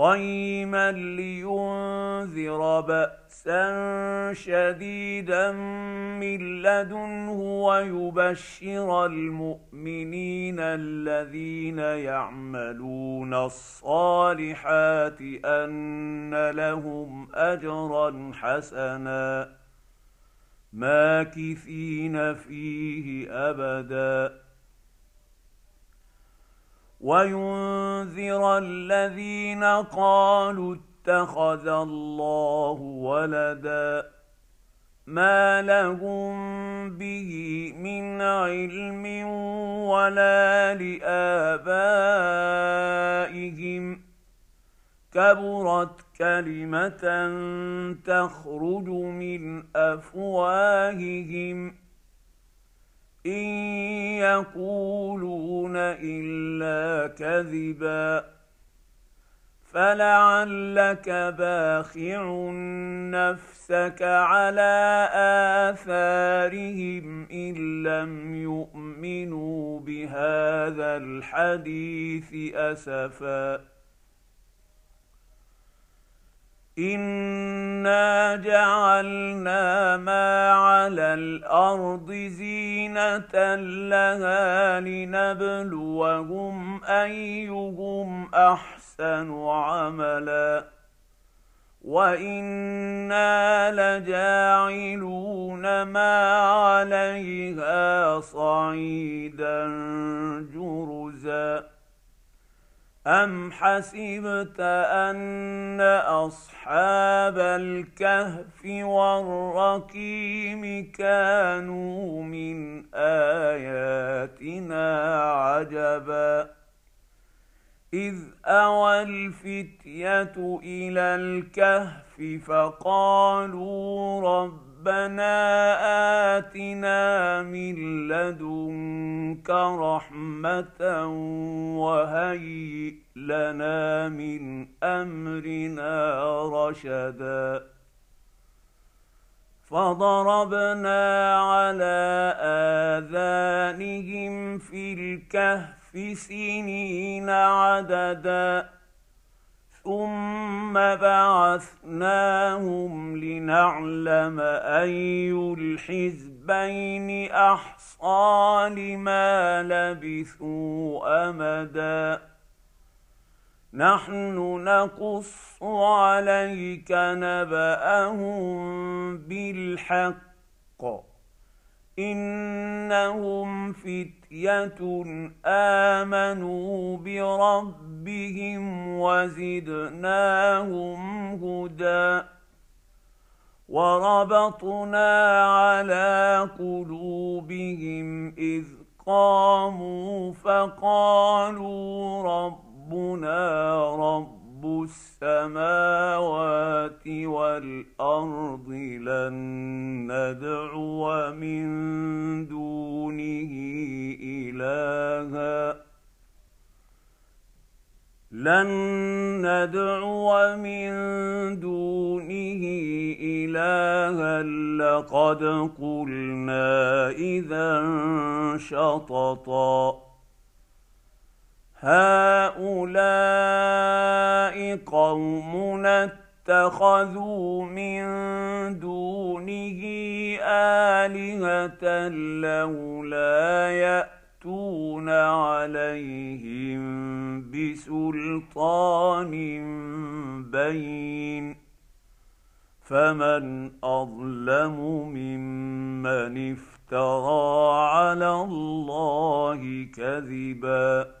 قيما لينذر بأسا شديدا من لدنه ويبشر المؤمنين الذين يعملون الصالحات أن لهم أجرا حسنا ماكثين فيه أبدا وينذر الذين قالوا اتخذ الله ولدا ما لهم به من علم ولا لابائهم كبرت كلمه تخرج من افواههم ان يقولون الا كذبا فلعلك باخع نفسك على اثارهم ان لم يؤمنوا بهذا الحديث اسفا انا جعلنا ما على الأرض زينه لها لنبلوهم ايهم احسن عملا وأنا لجاعلون ما عليها صعيدا جرزا أم حسبت أن أصحاب الكهف والرقيم كانوا من آياتنا عجبا إذ أوى الفتية إلى الكهف فقالوا رب ربنا آتنا من لدنك رحمة وهيئ لنا من أمرنا رشدا. فضربنا على آذانهم في الكهف سنين عددا. ثم بعثناهم لنعلم اي الحزبين احصى لما لبثوا امدا نحن نقص عليك نباهم بالحق انهم فتيه امنوا بربهم وزدناهم هدى وربطنا على قلوبهم اذ قاموا فقالوا ربنا رب رب السماوات والأرض لن ندعو من دونه إلها. لن ندعو من دونه إلها. لقد قلنا إذا شططا هؤلاء قومنا اتخذوا من دونه آلهة لولا يأتون عليهم بسلطان بين. فمن أظلم ممن افترى على الله كذبا.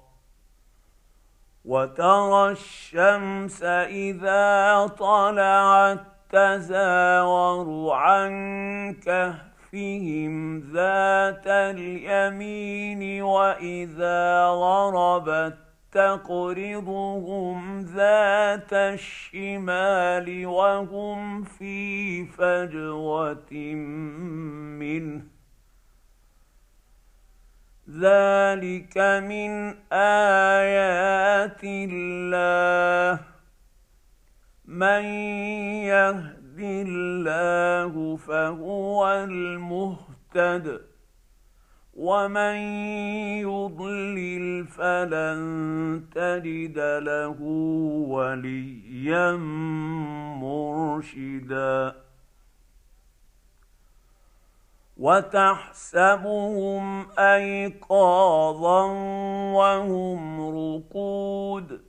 وترى الشمس إذا طلعت تزاور عن كهفهم ذات اليمين وإذا غربت تقرضهم ذات الشمال وهم في فجوة منه ذلك من آيات الله. من يهد الله فهو المهتد ومن يضلل فلن تجد له وليا مرشدا. وتحسبهم أيقاظا وهم رقود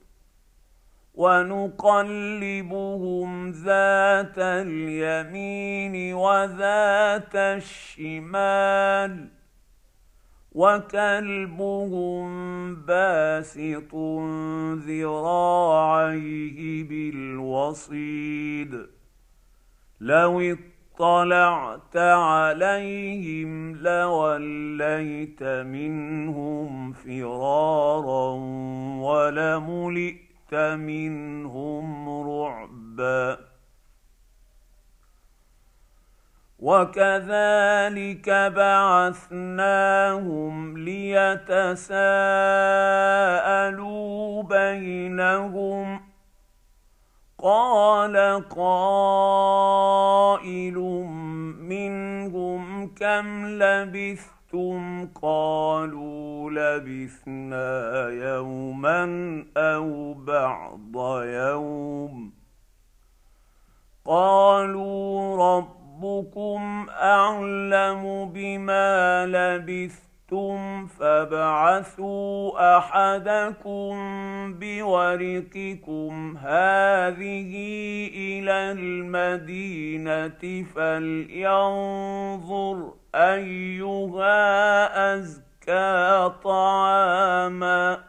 ونقلبهم ذات اليمين وذات الشمال وكلبهم باسط ذراعيه بالوصيد لو اطلعت عليهم لوليت منهم فرارا ولملئت منهم رعبا. وكذلك بعثناهم ليتساءلوا بينهم قال قائل منهم كم لبثتم قالوا لبثنا يوما أو بعض يوم قالوا رب ربكم اعلم بما لبثتم فابعثوا احدكم بورقكم هذه إلى المدينة فلينظر ايها ازكى طعاما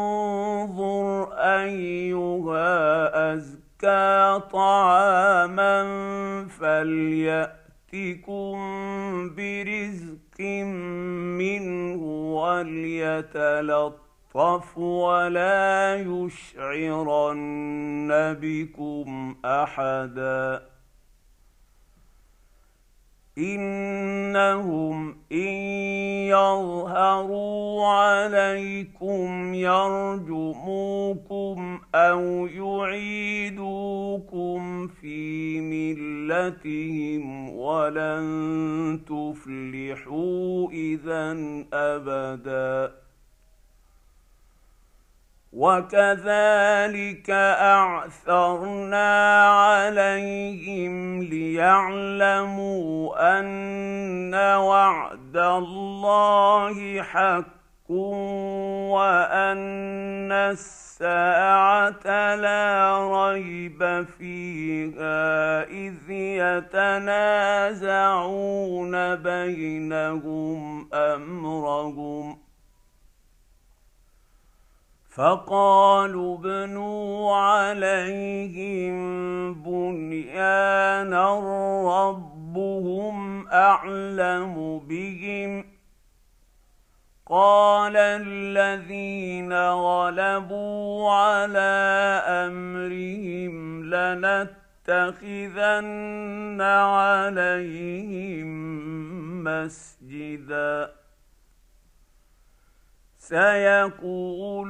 فلينظر ايها ازكى طعاما فليأتكم برزق منه وليتلطف ولا يشعرن بكم أحدا. إنهم إن يظهروا عليكم يرجموكم أو يعيدوكم في ملتهم ولن تفلحوا اذا ابدا وكذلك اعثرنا عليهم ليعلموا ان وعد الله حق وان الساعة لا ريب فيها اذ يتنازعون بينهم امرهم فقالوا ابنوا عليهم بنيانا ربهم اعلم بهم قال الذين غلبوا على أمرهم لنتخذن عليهم مسجدا. سيقولون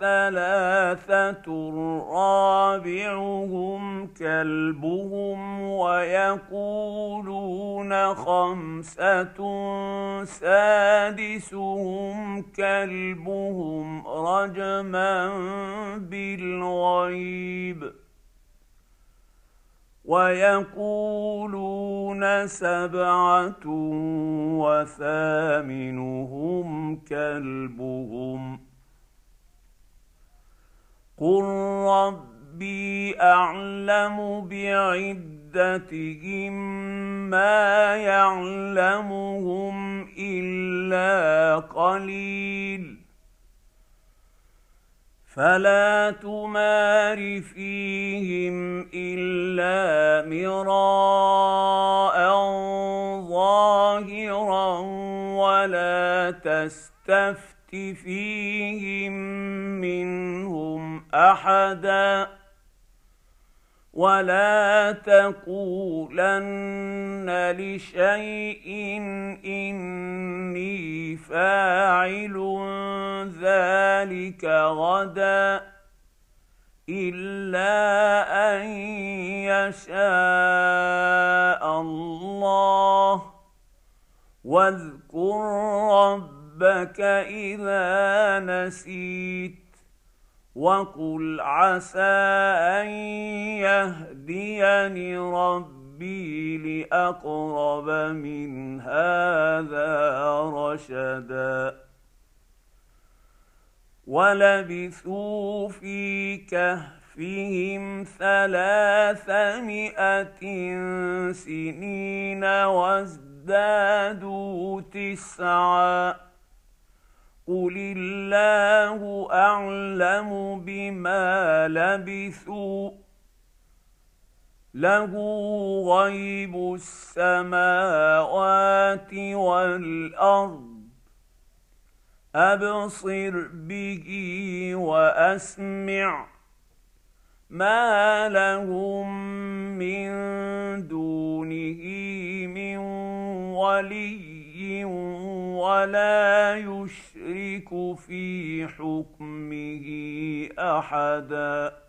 ثلاثة رابعهم كلبهم ويقولون خمسة سادسهم كلبهم رجما بالغيب. ويقولون سبعة وثامنهم كلبهم قل ربي أعلم بعدتهم ما يعلمهم إلا قليل فلا تمار فيهم إلا مراء ظاهرا ولا تستفت فيهم منهم أحدا ولا تقولن لشيء اني فاعل ذلك غدا الا ان يشاء الله واذكر ربك اذا نسيت وقل عسى ان يهديني ربي لأقرب من هذا رشدا. ولبثوا في كهفهم ثلاثمائة سنين وازدادوا تسعا. قل الله أعلم بما لبثوا. له غيب السماوات والأرض. أبصر به وأسمع ما لهم من دونه من ولي ولا يشرك في حكمه أحدا.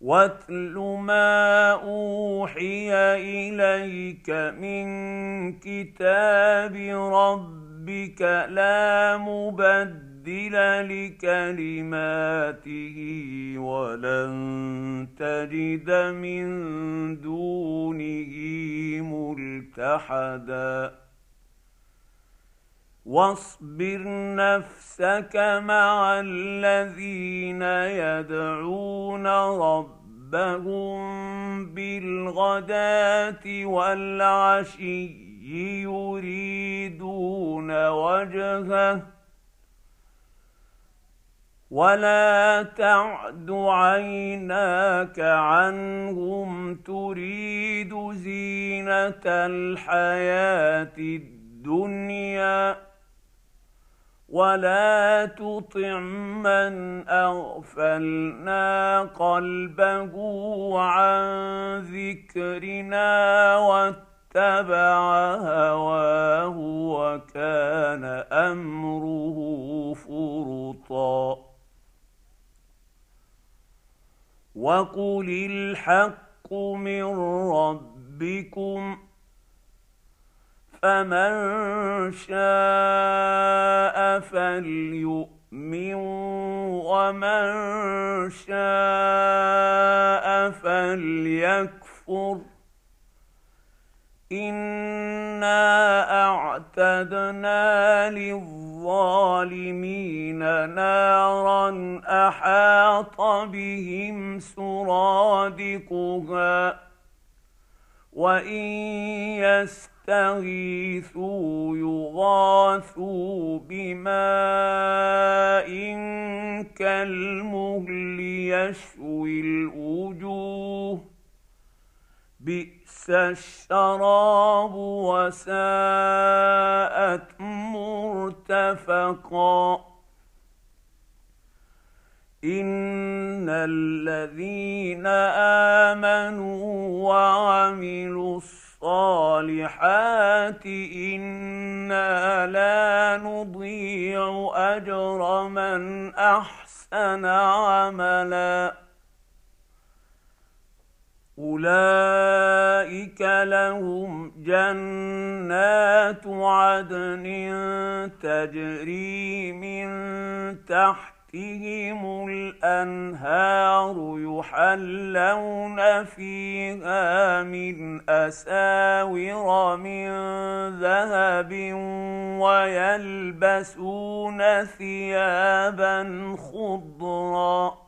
واتل ما اوحي اليك من كتاب ربك لا مبدل لكلماته ولن تجد من دونه ملتحدا واصبر نفسك مع الذين يدعون ربهم بالغداة والعشي يريدون وجهه. ولا تعد عيناك عنهم تريد زينة الحياة الدنيا. ولا تطع من اغفلنا قلبه عن ذكرنا واتبع هواه وكان امره فرطا وقل الحق من ربكم فمن شاء فليؤمن ومن شاء فليكفر. انا اعتدنا للظالمين نارا احاط بهم سرادقها وان يس يستغيثوا يغاثوا بماء كالمهل يشوي الوجوه بئس الشراب وساءت مرتفقا ان الذين امنوا وعملوا الصالحات أنا لا نضيع اجر من احسن عملا اولئك لهم جنات عدن تجري من تحت تحتهم الأنهار يحلون فيها من أساور من ذهب ويلبسون ثيابا خضرا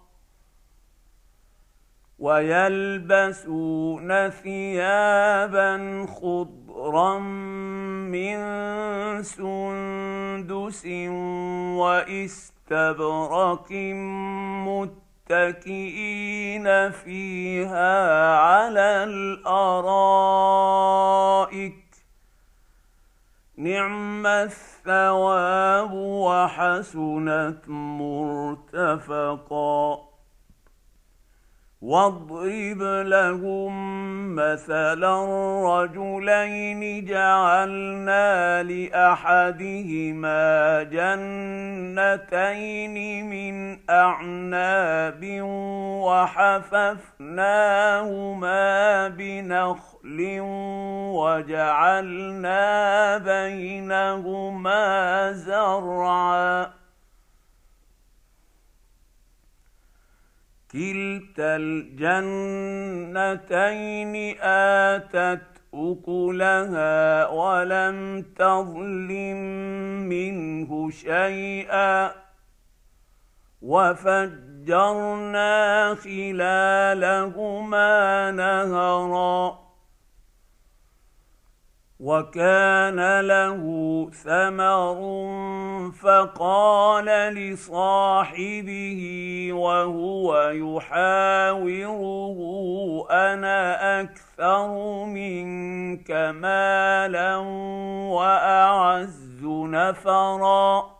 ويلبسون ثيابا خضرا من سندس واستبرق متكئين فيها على الأرائك. نعم الثواب وحسنت مرتفقا. واضرب لهم مثلا رجلين جعلنا لأحدهما جنتين من أعناب وحففناهما بنخل وجعلنا بينهما زرعا. كلتا الجنتين آتت أكلها ولم تظلم منه شيئا وفجرنا خلالهما نهرا وكان له ثمر فقال لصاحبه وهو يحاوره أنا أكثر منك مالا وأعز نفرا.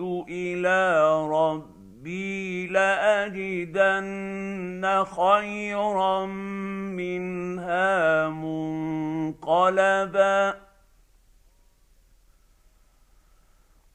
إلى ربي لأجدن خيرا منها منقلبا.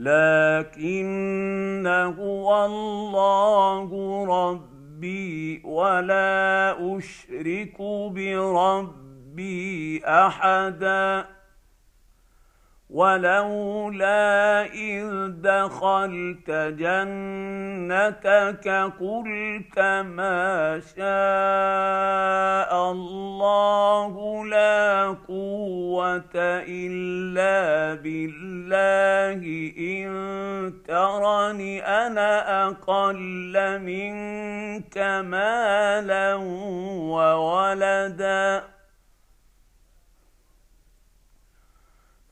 لكن هو الله ربي ولا أشرك بربي أحدا. ولولا إذ دخلت جنتك قلت ما شاء الله لا قوة إلا بالله. إن ترني أنا أقل منك مالا وولدا.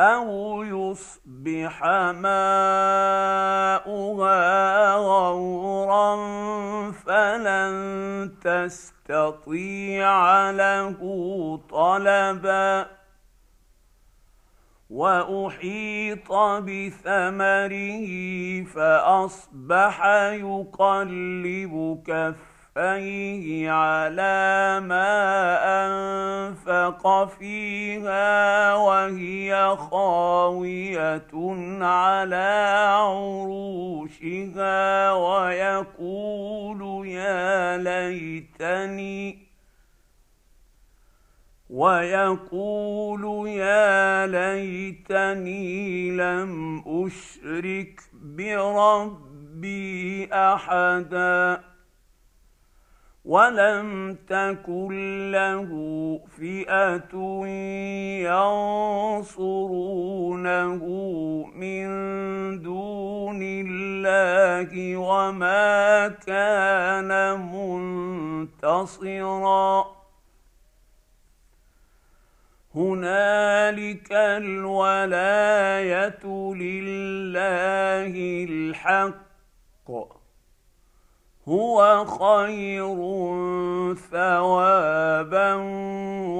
أو يصبح ماؤها غورا فلن تستطيع له طلبا واحيط بثمره فاصبح يقلب كفه كفيه على ما انفق فيها وهي خاويه على عروشها ويقول يا ليتني ويقول يا ليتني لم اشرك بربي احدا ولم تكن له فئه ينصرونه من دون الله وما كان منتصرا هنالك الولايه لله الحق هو خير ثوابا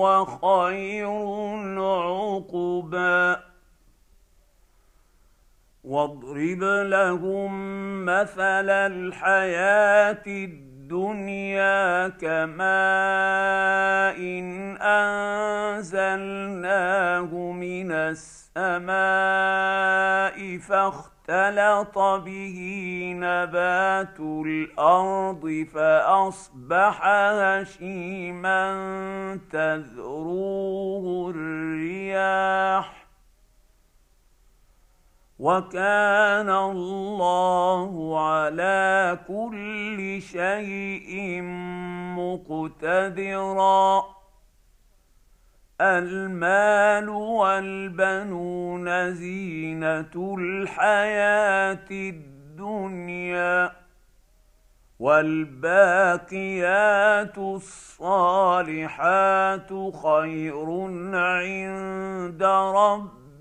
وخير عقبا. واضرب لهم مثل الحياة الدنيا كماء إن أنزلناه من السماء فاختلط اختلط به نبات الأرض فأصبح هشيما تذروه الرياح. وكان الله على كل شيء مقتدرا. المال والبنون زينة الحياة الدنيا والباقيات الصالحات خير عند ربك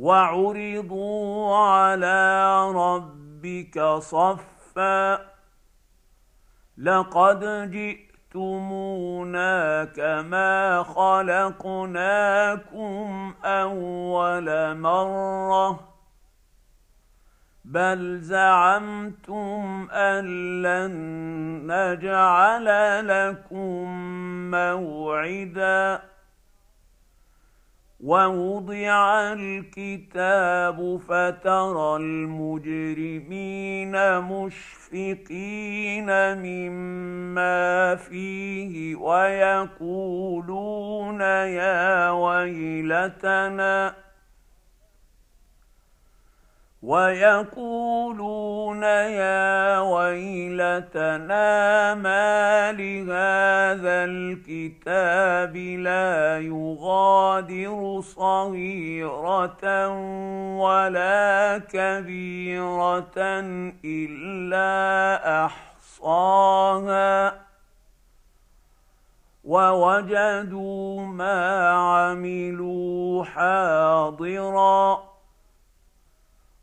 وعرضوا على ربك صفا. لقد جئت جئتمونا كما خلقناكم أول مرة. بل زعمتم أن لن نجعل لكم موعدا. ووضع الكتاب فترى المجرمين مشفقين مما فيه ويقولون يا ويلتنا ويقولون يا ويلتنا ما لهذا الكتاب لا يغادر صغيرة ولا كبيرة إلا أحصاها ووجدوا ما عملوا حاضرا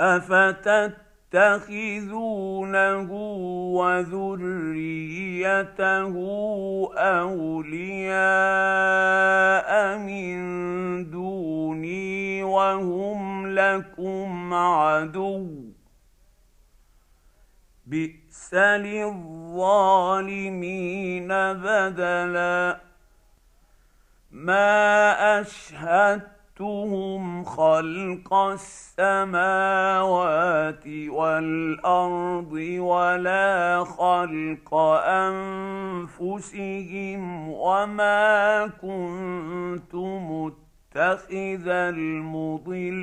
افتتخذونه وذريته اولياء من دوني وهم لكم عدو بئس للظالمين بدلا ما اشهدت شهدتهم خلق السماوات والأرض ولا خلق أنفسهم وما كنت متخذ المضلين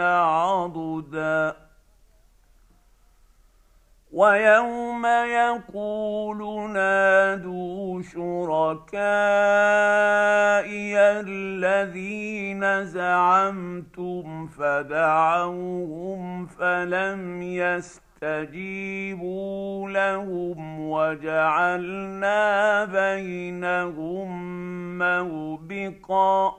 عضدا ويوم يقول نادوا شركائي الذين زعمتم فدعوهم فلم يستجيبوا لهم وجعلنا بينهم موبقا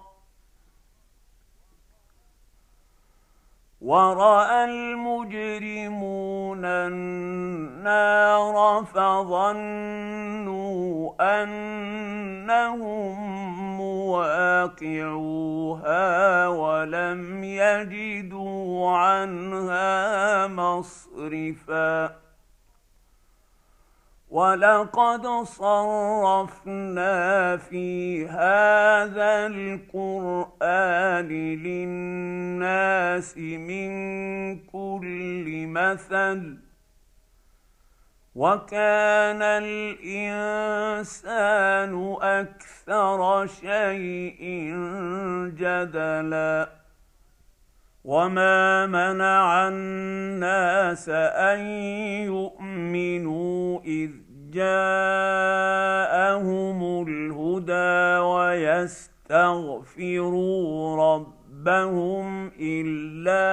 ورأى المجرمون النار فظنوا أنهم مواقعوها ولم يجدوا عنها مصرفا. ولقد صرفنا في هذا القرآن للناس من كل مثل وكان الإنسان أكثر شيء جدلا وما منع الناس ان يؤمنوا اذ جاءهم الهدى ويستغفروا ربهم الا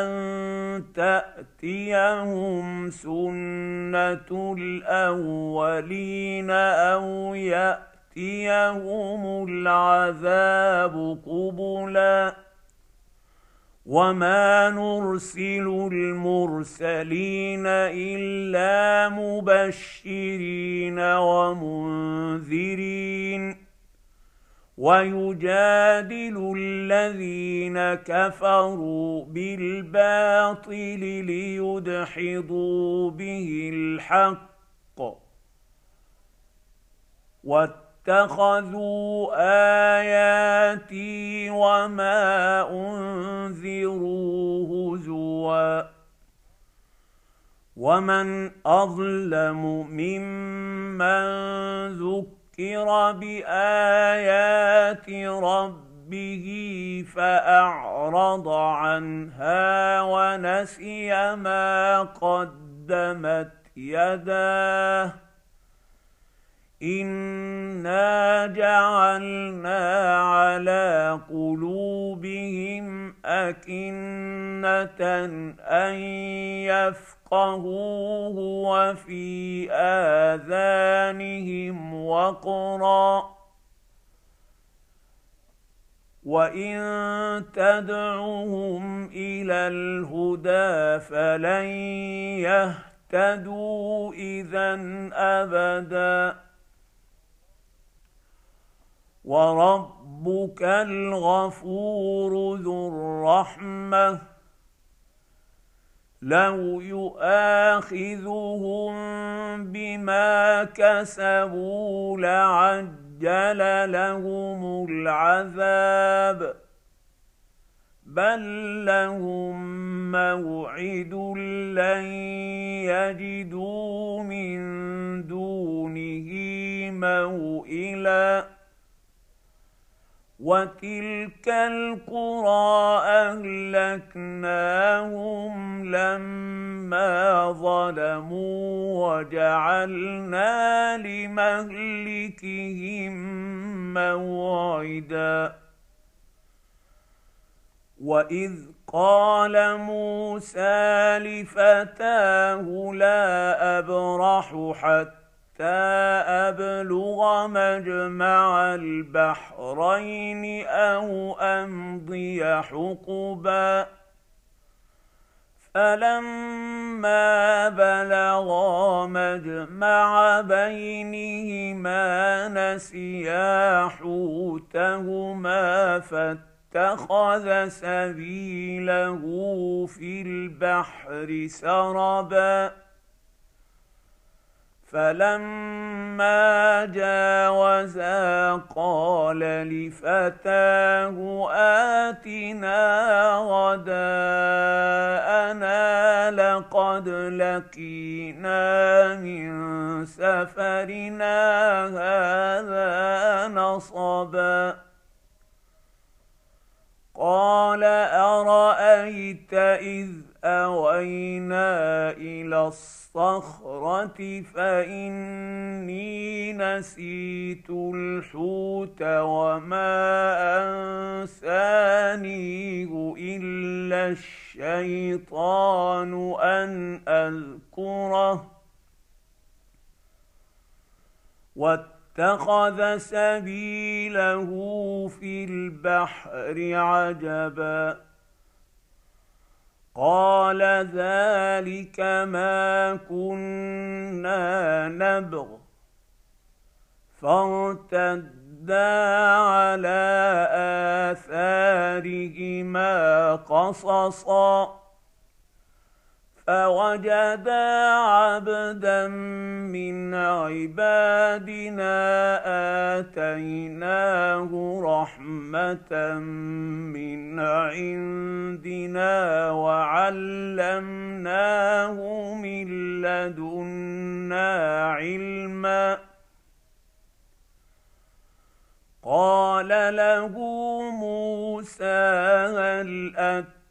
ان تاتيهم سنه الاولين أو ياتيهم العذاب قبلا وما نرسل المرسلين الا مبشرين ومنذرين ويجادل الذين كفروا بالباطل ليدحضوا به الحق اتخذوا آياتي وما أنذروا هزوا ومن أظلم ممن ذكر بآيات ربه فأعرض عنها ونسي ما قدمت يداه انا جعلنا على قلوبهم اكنه ان يفقهوه وفي اذانهم وقرا وان تدعوهم إلى الهدى فلن يهتدوا اذا ابدا وربك الغفور ذو الرحمة. لو يؤاخذهم بما كسبوا لعجل لهم العذاب. بل لهم موعد لن يجدوا من دونه موئلا. وتلك القرى اهلكناهم لما ظلموا وجعلنا لمهلكهم موعدا واذ قال موسى لفتاه لا ابرح حتى أبلغ مجمع البحرين أو أمضي حقبا. فلما بلغا مجمع بينهما نسيا حوتهما فاتخذ سبيله في البحر سربا. فلما جاوزا قال لفتاه آتنا غداءنا لقد لقينا من سفرنا هذا نصبا. قال أرأيت إذ أوينا إلى الصخرة فإني نسيت الحوت وما أنسانيه إلا الشيطان أن أذكره. واتخذ سبيله في البحر عجبا. قال ذلك ما كنا نبغ. فارتدا على آثارهما قصصا. فوجدا عبدا من عبادنا اتيناه رحمه من عندنا وعلمناه من لدنا علما قال له موسى هل أت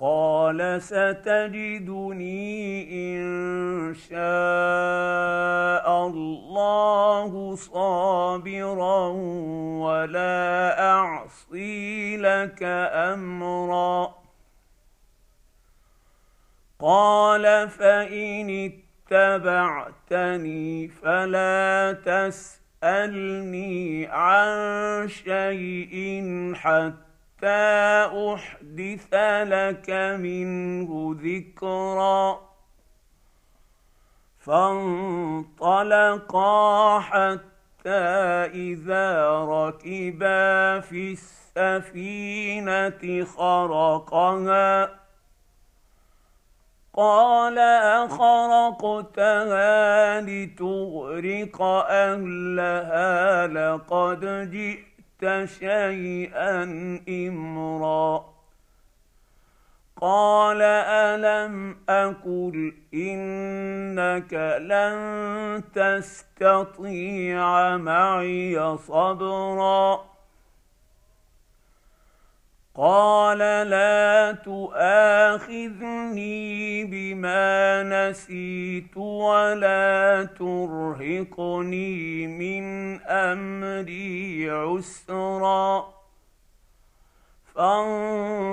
قال ستجدني إن شاء الله صابرا ولا أعصي لك أمرا. قال فإن اتبعتني فلا تسألني عن شيء حتى احدث لك منه ذكرا فانطلقا حتى إذا ركبا في السفينة خرقها. قال أخرقتها لتغرق أهلها لقد جئت شيئا إمرا. قال ألم أقل إنك لن تستطيع معي صبرا؟ قال لا تؤاخذني بما نسيت ولا ترهقني من أمري عسرا. فانطلقا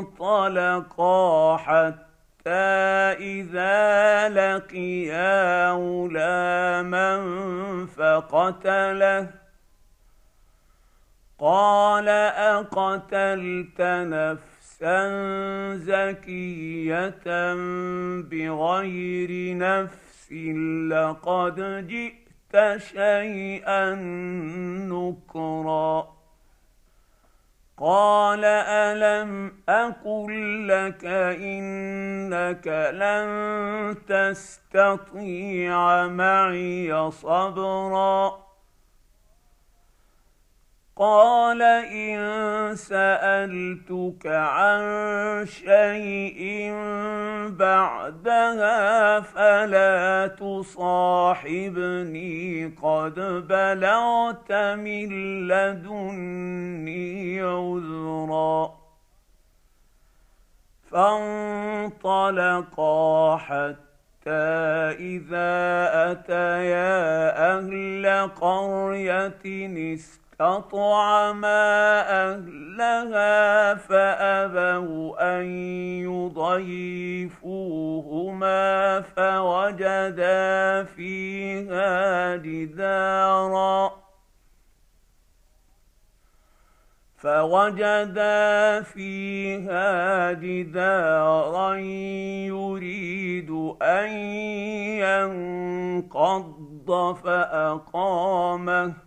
حتى إذا لقيا غلاما فقتله. قال أقتلت نفسا زكية بغير نفس لقد جئت شيئا نكرا. قال ألم أقل لك إنك لن تستطيع معي صبرا؟ قال إن سألتك عن شيء بعدها فلا تصاحبني. قد بلغت من لدني عذرا. فانطلقا حتى إذا أتيا أهل قرية است أطعما أهلها فأبوا أن يضيفوهما فوجدا فيها جدارا فوجدا فيها جدارا يريد أن ينقض فأقامه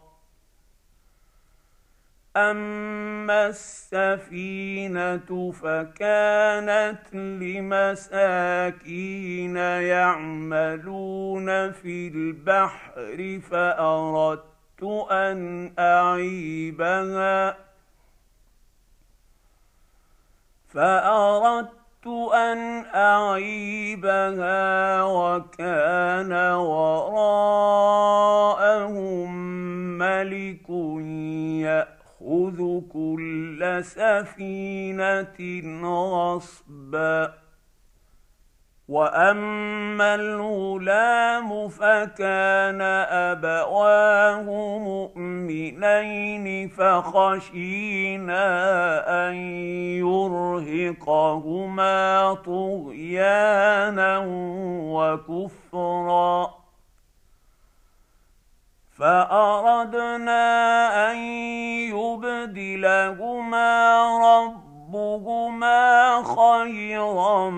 اما السفينه فكانت لمساكين يعملون في البحر فاردت ان اعيبها فاردت ان اعيبها وكان وراءهم ملك يأ يأخذ كل سفينة غصبا. وأما الغلام فكان أبواه مؤمنين فخشينا أن يرهقهما طغيانا وكفرا. فأردنا أن يبدلهما ربهما خيرا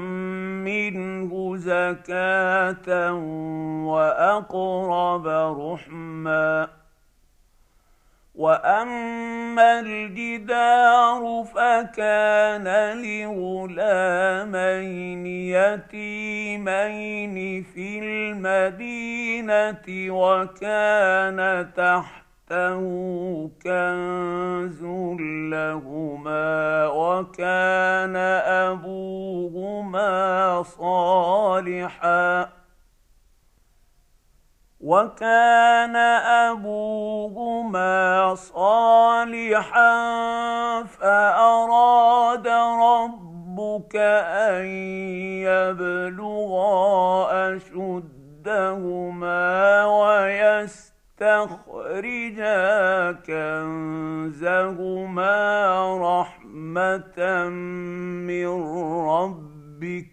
منه زكاة وأقرب رحما. واما الجدار فكان لغلامين يتيمين في المدينة وكان تحته كنز لهما وكان ابوهما صالحا وكان أبوهما صالحا فأراد ربك أن يبلغا أشدهما ويستخرجا كنزهما رحمة من ربك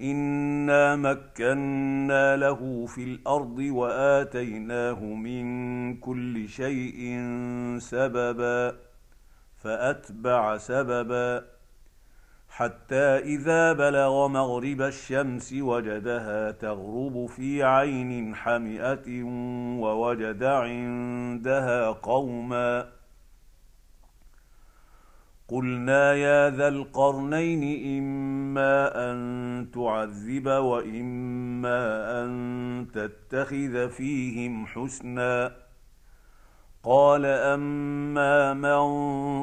انا مكنا له في الأرض واتيناه من كل شيء سببا فاتبع سببا حتى اذا بلغ مغرب الشمس وجدها تغرب في عين حمئه ووجد عندها قوما قلنا يا ذا القرنين إما أن تعذب وإما أن تتخذ فيهم حسنا. قال أما من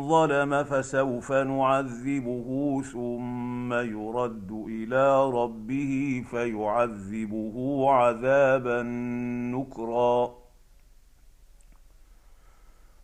ظلم فسوف نعذبه ثم يرد إلى ربه فيعذبه عذابا نكرا.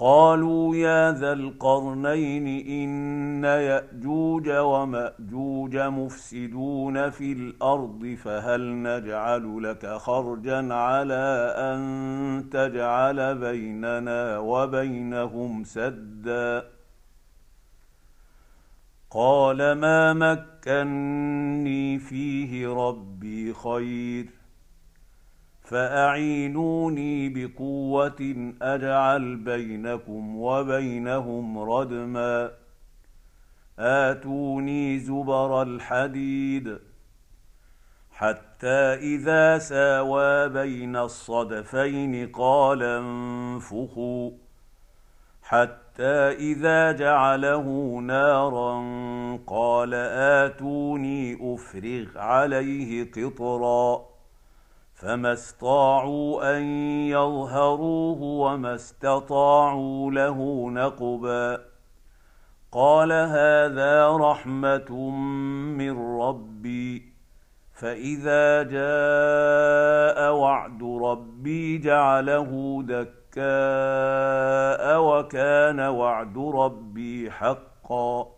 قالوا يا ذا القرنين إن يأجوج ومأجوج مفسدون في الأرض فهل نجعل لك خرجا على أن تجعل بيننا وبينهم سدا؟ قال ما مكني فيه ربي خير. فأعينوني بقوة أجعل بينكم وبينهم ردما. آتوني زبر الحديد حتى إذا ساوى بين الصدفين قال انفخوا. حتى إذا جعله نارا قال آتوني أفرغ عليه قطرا. فما استطاعوا ان يظهروه وما استطاعوا له نقبا قال هذا رحمه من ربي فاذا جاء وعد ربي جعله دكاء وكان وعد ربي حقا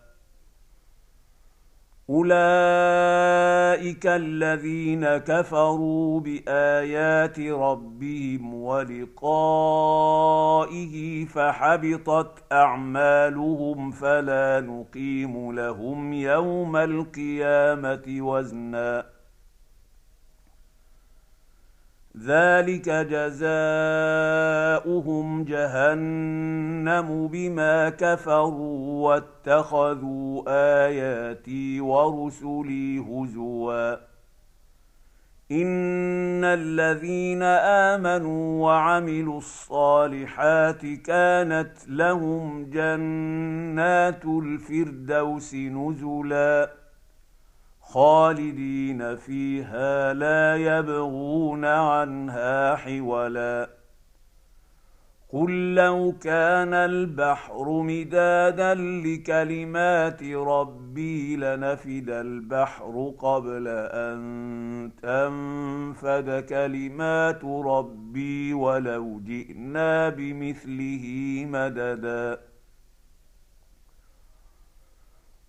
أولئك الذين كفروا بآيات ربهم ولقائه فحبطت أعمالهم فلا نقيم لهم يوم القيامة وزنا. ذلك جزاؤهم جهنم بما كفروا واتخذوا آياتي ورسلي هزوا. إن الذين آمنوا وعملوا الصالحات كانت لهم جنات الفردوس نزلا. خالدين فيها لا يبغون عنها حولا. قل لو كان البحر مدادا لكلمات ربي لنفد البحر قبل أن تنفد كلمات ربي ولو جئنا بمثله مددا.